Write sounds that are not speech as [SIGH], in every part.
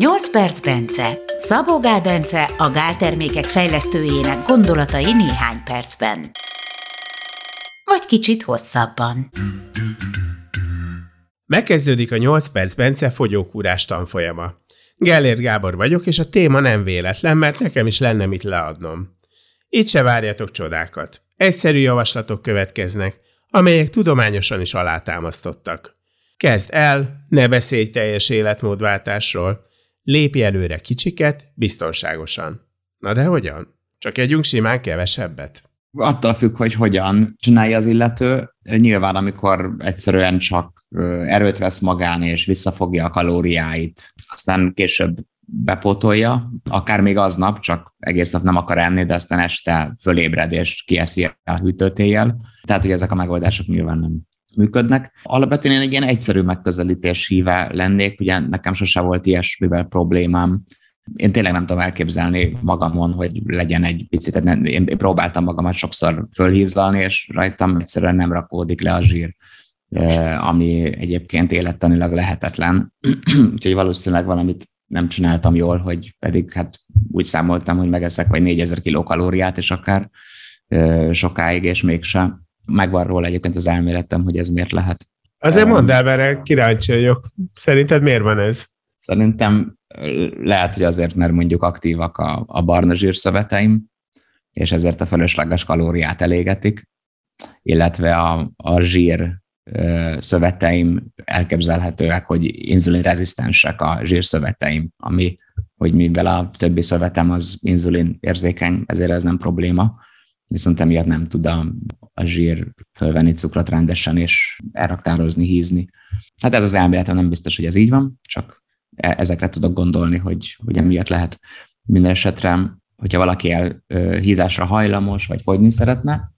8 perc Bence. Szabó Gál Bence a gáltermékek fejlesztőjének gondolatai néhány percben. Vagy kicsit hosszabban. Megkezdődik a 8 perc Bence fogyókúrás tanfolyama. Gellért Gábor vagyok, és a téma nem véletlen, mert nekem is lenne mit leadnom. Itt se várjatok csodákat. Egyszerű javaslatok következnek, amelyek tudományosan is alátámasztottak. Kezd el, ne beszélj teljes életmódváltásról, lépj előre kicsiket, biztonságosan. Na de hogyan? Csak együnk simán kevesebbet? Attól függ, hogy hogyan csinálja az illető. Nyilván, amikor egyszerűen csak erőt vesz magán és visszafogja a kalóriáit, aztán később bepótolja, akár még aznap, csak egész nap nem akar enni, de aztán este fölébred és kieszi a hűtőtéjjel. Tehát, hogy ezek a megoldások nyilván nem működnek. Alapvetően én egy ilyen egyszerű megközelítés híve lennék, ugye nekem sose volt ilyesmivel problémám. Én tényleg nem tudom elképzelni magamon, hogy legyen egy picit, én próbáltam magamat sokszor fölhízlalni, és rajtam egyszerűen nem rakódik le a zsír ami egyébként élettanilag lehetetlen. [CLEARS THROAT] Úgyhogy valószínűleg valamit nem csináltam jól, hogy pedig hát úgy számoltam, hogy megeszek vagy 4000 kilokalóriát, és akár sokáig, és mégsem. Megvan róla egyébként az elméletem, hogy ez miért lehet. Azért mondd el, mert kíváncsi vagyok. Szerinted miért van ez? Szerintem lehet, hogy azért, mert mondjuk aktívak a, a barna zsírszöveteim, és ezért a fölösleges kalóriát elégetik, illetve a, a zsír szöveteim elképzelhetőek, hogy inzulinrezisztensek a zsírszöveteim, ami, hogy mivel a többi szövetem az inzulin érzékeny, ezért ez nem probléma, viszont emiatt nem tud a, a zsír fölvenni cukrot rendesen és elraktározni, hízni. Hát ez az elméletem nem biztos, hogy ez így van, csak e, ezekre tudok gondolni, hogy, hogy emiatt lehet minden esetre, hogyha valaki el, hízásra hajlamos, vagy fogyni szeretne,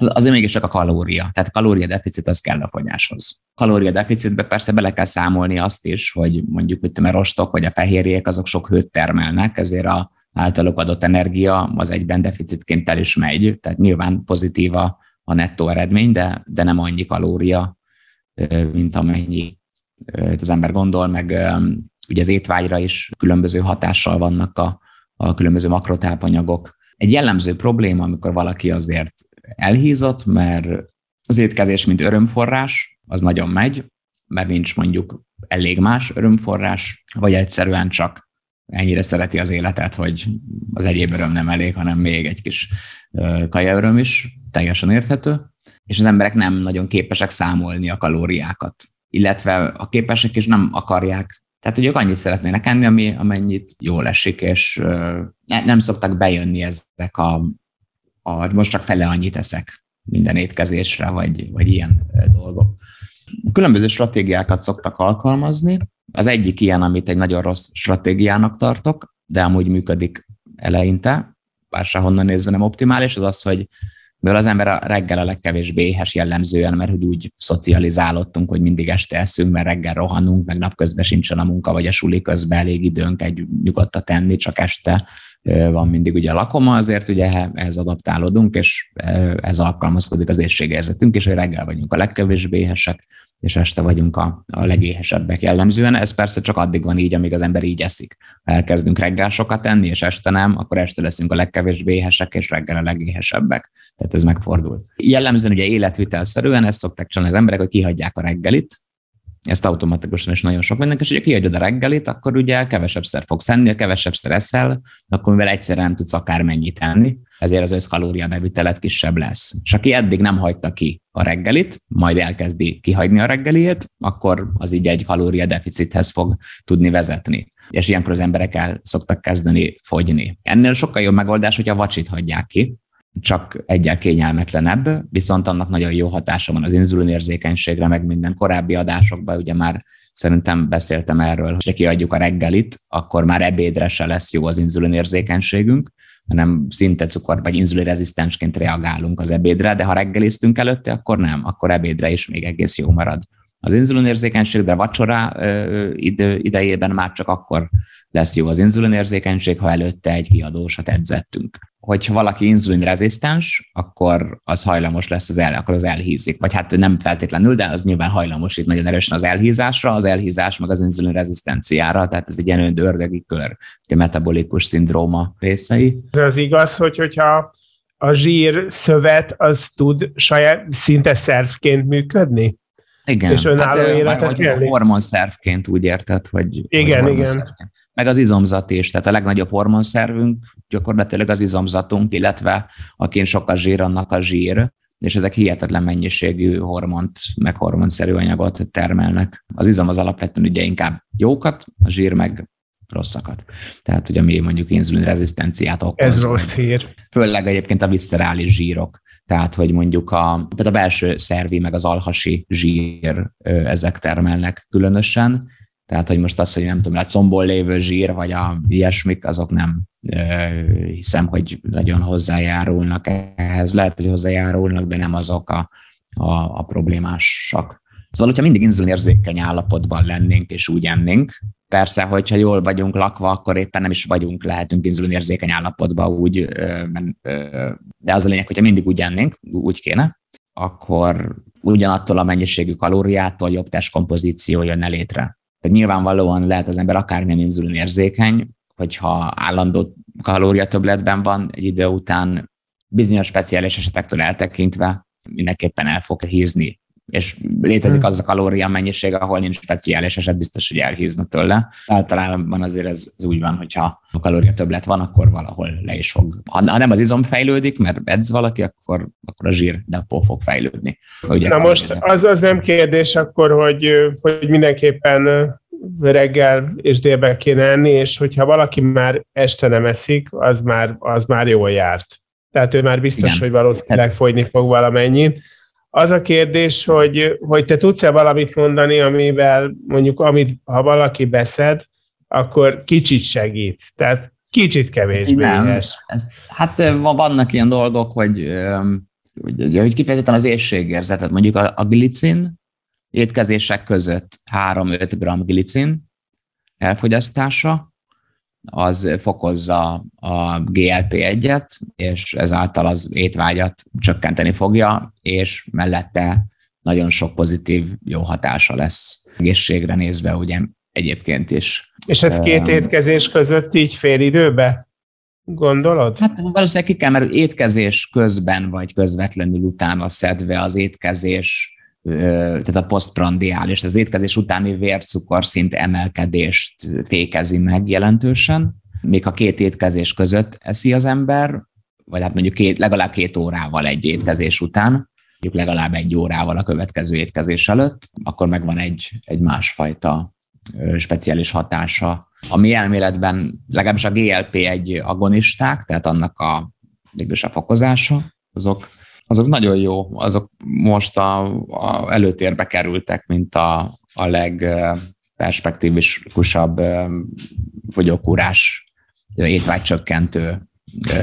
Hát azért mégis csak a kalória. Tehát kalóriadeficit az kell a fogyáshoz. Kalóriadeficitbe persze bele kell számolni azt is, hogy mondjuk hogy a rostok vagy a fehérjék azok sok hőt termelnek, ezért a általuk adott energia az egyben deficitként el is megy, tehát nyilván pozitív a, a nettó eredmény, de, de nem annyi kalória, mint amennyi az ember gondol, meg ugye az étvágyra is különböző hatással vannak a, a különböző makrotápanyagok. Egy jellemző probléma, amikor valaki azért elhízott, mert az étkezés, mint örömforrás, az nagyon megy, mert nincs mondjuk elég más örömforrás, vagy egyszerűen csak ennyire szereti az életet, hogy az egyéb öröm nem elég, hanem még egy kis kaja öröm is, teljesen érthető, és az emberek nem nagyon képesek számolni a kalóriákat, illetve a képesek is nem akarják. Tehát, hogy ők annyit szeretnének enni, ami, amennyit jól esik, és nem szoktak bejönni ezek a a, most csak fele annyit eszek minden étkezésre, vagy, vagy ilyen dolgok. Különböző stratégiákat szoktak alkalmazni. Az egyik ilyen, amit egy nagyon rossz stratégiának tartok, de amúgy működik eleinte, bár honnan nézve nem optimális, az az, hogy mivel az ember a reggel a legkevésbé éhes jellemzően, mert hogy úgy szocializálódtunk, hogy mindig este eszünk, mert reggel rohanunk, meg napközben sincsen a munka, vagy a suli közben elég időnk egy nyugodtat tenni, csak este van mindig ugye a lakoma, azért ugye ehhez adaptálódunk, és ez alkalmazkodik az éjségérzetünk, és hogy reggel vagyunk a legkevésbé éhesek, és este vagyunk a, a legéhesebbek jellemzően. Ez persze csak addig van így, amíg az ember így eszik. Ha elkezdünk reggel sokat enni, és este nem, akkor este leszünk a legkevésbé éhesek, és reggel a legéhesebbek. Tehát ez megfordul. Jellemzően ugye életvitelszerűen ezt szokták csinálni az emberek, hogy kihagyják a reggelit, ezt automatikusan is nagyon sok mindenki, és hogyha kiadod a reggelit, akkor ugye kevesebbszer fogsz enni, kevesebbszer eszel, akkor mivel egyszer nem tudsz akármennyit enni, ezért az összkalória bevitelet kisebb lesz. És aki eddig nem hagyta ki a reggelit, majd elkezdi kihagyni a reggeliét, akkor az így egy kalória deficithez fog tudni vezetni. És ilyenkor az emberek el szoktak kezdeni fogyni. Ennél sokkal jobb megoldás, hogyha vacsit hagyják ki, csak egyel kényelmetlenebb, viszont annak nagyon jó hatása van az inzulinérzékenységre, meg minden korábbi adásokban, ugye már szerintem beszéltem erről, hogy kiadjuk a reggelit, akkor már ebédre se lesz jó az inzulinérzékenységünk, hanem szinte cukor vagy inzulinrezisztensként reagálunk az ebédre, de ha reggeliztünk előtte, akkor nem, akkor ebédre is még egész jó marad az inzulinérzékenység, de vacsora idejében már csak akkor lesz jó az inzulinérzékenység, ha előtte egy kiadósat edzettünk. Hogyha valaki inzulinrezisztens, akkor az hajlamos lesz, az el, akkor az elhízik. Vagy hát nem feltétlenül, de az nyilván hajlamos itt nagyon erősen az elhízásra, az elhízás meg az inzulinrezisztenciára, tehát ez egy ilyen ördögi kör, a metabolikus szindróma részei. Ez az igaz, hogy hogyha a zsír szövet az tud saját szinte szervként működni? Igen, és önálló hát, életet élni? hormonszervként úgy érted, hogy igen, hogy igen. Meg az izomzat is, tehát a legnagyobb hormonszervünk gyakorlatilag az izomzatunk, illetve akin sok a zsír, annak a zsír, és ezek hihetetlen mennyiségű hormont, meg hormonszerű anyagot termelnek. Az izom az alapvetően ugye inkább jókat, a zsír meg rosszakat. Tehát, hogy ami mondjuk inzulinrezisztenciát okoz. Ez rossz hír. Főleg egyébként a visszerális zsírok. Tehát, hogy mondjuk a, tehát a belső szervi, meg az alhasi zsír, ezek termelnek különösen. Tehát, hogy most az, hogy nem tudom, a combol lévő zsír, vagy a ilyesmik, azok nem hiszem, hogy nagyon hozzájárulnak ehhez. Lehet, hogy hozzájárulnak, de nem azok a, a, a problémásak. Szóval, hogyha mindig inzulinérzékeny állapotban lennénk és úgy ennénk, persze, hogyha jól vagyunk lakva, akkor éppen nem is vagyunk, lehetünk inzulinérzékeny állapotban úgy, de az a lényeg, hogyha mindig úgy ennénk, úgy kéne, akkor ugyanattól a mennyiségű kalóriától jobb testkompozíció jönne létre. Tehát nyilvánvalóan lehet az ember akármilyen inzulinérzékeny, hogyha állandó kalóriatöbletben van, egy idő után bizonyos speciális esetektől eltekintve mindenképpen el fog hízni és létezik hmm. az a kalória mennyiség, ahol nincs speciális eset, biztos, hogy elhízna tőle. Általában azért ez, ez úgy van, hogyha a kalória többlet van, akkor valahol le is fog. Ha, ha nem az izom fejlődik, mert edz valaki, akkor, akkor a zsír depó fog fejlődni. Ugye, Na most az, az nem kérdés akkor, hogy, hogy mindenképpen reggel és délben kéne enni, és hogyha valaki már este nem eszik, az már, az már jól járt. Tehát ő már biztos, Igen. hogy valószínűleg hát- fogyni fog valamennyit. Az a kérdés, hogy, hogy te tudsz-e valamit mondani, amivel mondjuk, amit, ha valaki beszed, akkor kicsit segít. Tehát kicsit kevésbé éhes. Hát vannak ilyen dolgok, hogy, hogy, hogy kifejezetten az éjségérzetet, mondjuk a, a glicin, étkezések között 3-5 g glicin elfogyasztása, az fokozza a GLP-1-et, és ezáltal az étvágyat csökkenteni fogja, és mellette nagyon sok pozitív jó hatása lesz egészségre nézve, ugye egyébként is. És ez két étkezés között így fél időbe? Gondolod? Hát valószínűleg ki kell, mert étkezés közben vagy közvetlenül utána szedve az étkezés tehát a posztprandiális, az étkezés utáni vércukorszint emelkedést fékezi meg jelentősen. Még ha két étkezés között eszi az ember, vagy hát mondjuk két, legalább két órával egy étkezés után, mondjuk legalább egy órával a következő étkezés előtt, akkor megvan egy, egy másfajta speciális hatása. A mi elméletben legalábbis a GLP-1 agonisták, tehát annak a, a fokozása, azok azok nagyon jó, azok most a, a előtérbe kerültek, mint a, a legperspektívikusabb fogyókúrás étvágycsökkentő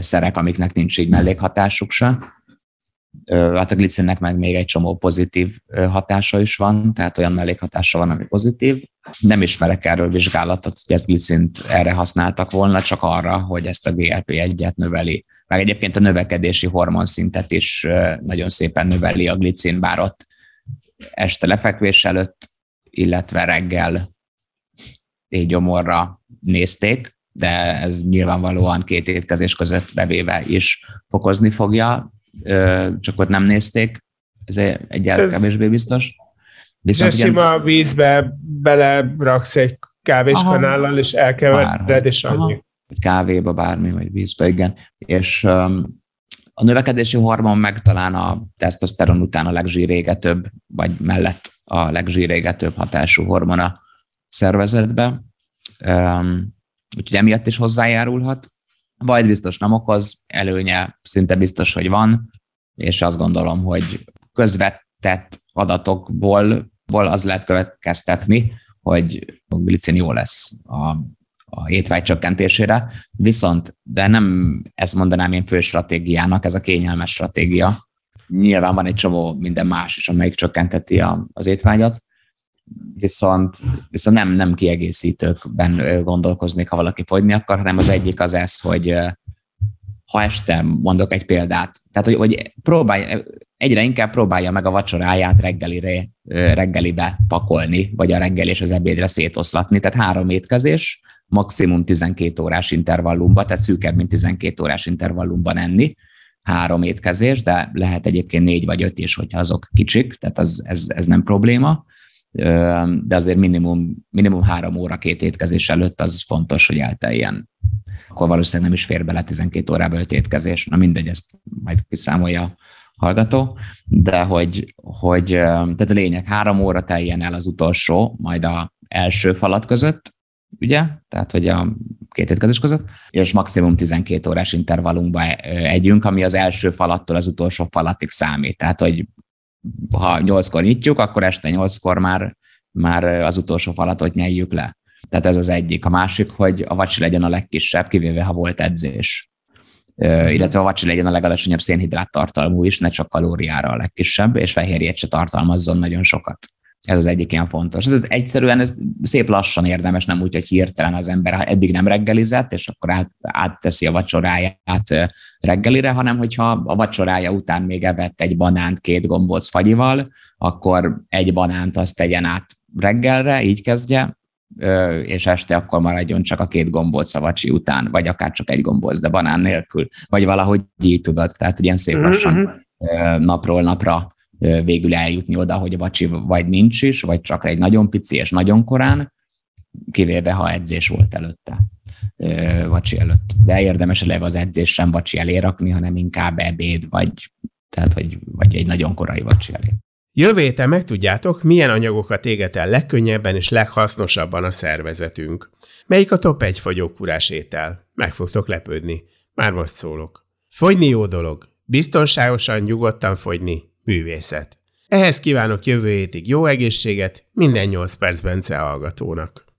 szerek, amiknek nincs így mellékhatásuk se. Hát a glicinnek meg még egy csomó pozitív hatása is van, tehát olyan mellékhatása van, ami pozitív. Nem ismerek erről vizsgálatot, hogy ezt glicint erre használtak volna, csak arra, hogy ezt a GLP-1-et növeli meg egyébként a növekedési hormonszintet is nagyon szépen növeli a glicin, bár ott este lefekvés előtt, illetve reggel éjgyomorra nézték, de ez nyilvánvalóan két étkezés között bevéve is fokozni fogja, csak ott nem nézték, ez egyáltalán kevésbé biztos. Viszont ugyan... sima vízbe beleraksz egy kávéspanállal, és elkevered, és annyi. Aha vagy kávéba, bármi, vagy vízbe, igen. És um, a növekedési hormon meg talán a tesztoszteron után a legzsírégetőbb, vagy mellett a legzsírégetőbb hatású hormon a szervezetbe. Um, úgyhogy emiatt is hozzájárulhat. Bajt biztos nem okoz, előnye szinte biztos, hogy van, és azt gondolom, hogy közvetett adatokból az lehet következtetni, hogy a glicin jó lesz a a étvágy csökkentésére, viszont, de nem ezt mondanám én fő stratégiának, ez a kényelmes stratégia. Nyilván van egy csomó minden más is, amelyik csökkenteti a, az étvágyat, viszont, viszont nem, nem kiegészítőkben gondolkoznék, ha valaki fogyni akar, hanem az egyik az ez, hogy ha este mondok egy példát, tehát hogy, hogy próbálj, egyre inkább próbálja meg a vacsoráját reggelire, reggelibe pakolni, vagy a reggel és az ebédre szétoszlatni, tehát három étkezés, maximum 12 órás intervallumban, tehát szűkebb, mint 12 órás intervallumban enni, három étkezés, de lehet egyébként négy vagy öt is, hogyha azok kicsik, tehát az, ez, ez nem probléma, de azért minimum, minimum három óra két étkezés előtt az fontos, hogy elteljen. Akkor valószínűleg nem is fér bele 12 órába öt étkezés. Na mindegy, ezt majd kiszámolja hallgató, de hogy, hogy tehát a lényeg, három óra teljen el az utolsó, majd a első falat között, ugye? Tehát, hogy a két étkezés között, és maximum 12 órás intervallumban együnk, ami az első falattól az utolsó falatig számít. Tehát, hogy ha 8-kor nyitjuk, akkor este 8-kor már, már az utolsó falatot nyeljük le. Tehát ez az egyik. A másik, hogy a vacsi legyen a legkisebb, kivéve ha volt edzés. illetve a vacsi legyen a legalacsonyabb szénhidrát tartalmú is, ne csak kalóriára a legkisebb, és fehérjét se tartalmazzon nagyon sokat. Ez az egyik ilyen fontos. Ez egyszerűen ez szép lassan érdemes, nem úgy, hogy hirtelen az ember eddig nem reggelizett, és akkor át, átteszi a vacsoráját reggelire, hanem hogyha a vacsorája után még evett egy banánt két gombóc fagyival, akkor egy banánt azt tegyen át reggelre, így kezdje, és este akkor maradjon csak a két gombóc a vacsi után, vagy akár csak egy gombóc, de banán nélkül, vagy valahogy így tudod, tehát ilyen szép mhm, lassan mhm. napról napra végül eljutni oda, hogy a vacsi vagy nincs is, vagy csak egy nagyon pici és nagyon korán, kivéve ha edzés volt előtte, vacsi előtt. De érdemes eleve az edzés sem vacsi elé rakni, hanem inkább ebéd, vagy, tehát, hogy, vagy egy nagyon korai vacsi elé. Jövő héten megtudjátok, milyen anyagokat éget el legkönnyebben és leghasznosabban a szervezetünk. Melyik a top 1 fogyókúrás étel? Meg fogtok lepődni. Már most szólok. Fogyni jó dolog. Biztonságosan, nyugodtan fogyni művészet. Ehhez kívánok jövő hétig jó egészséget minden 8 perc Bence hallgatónak.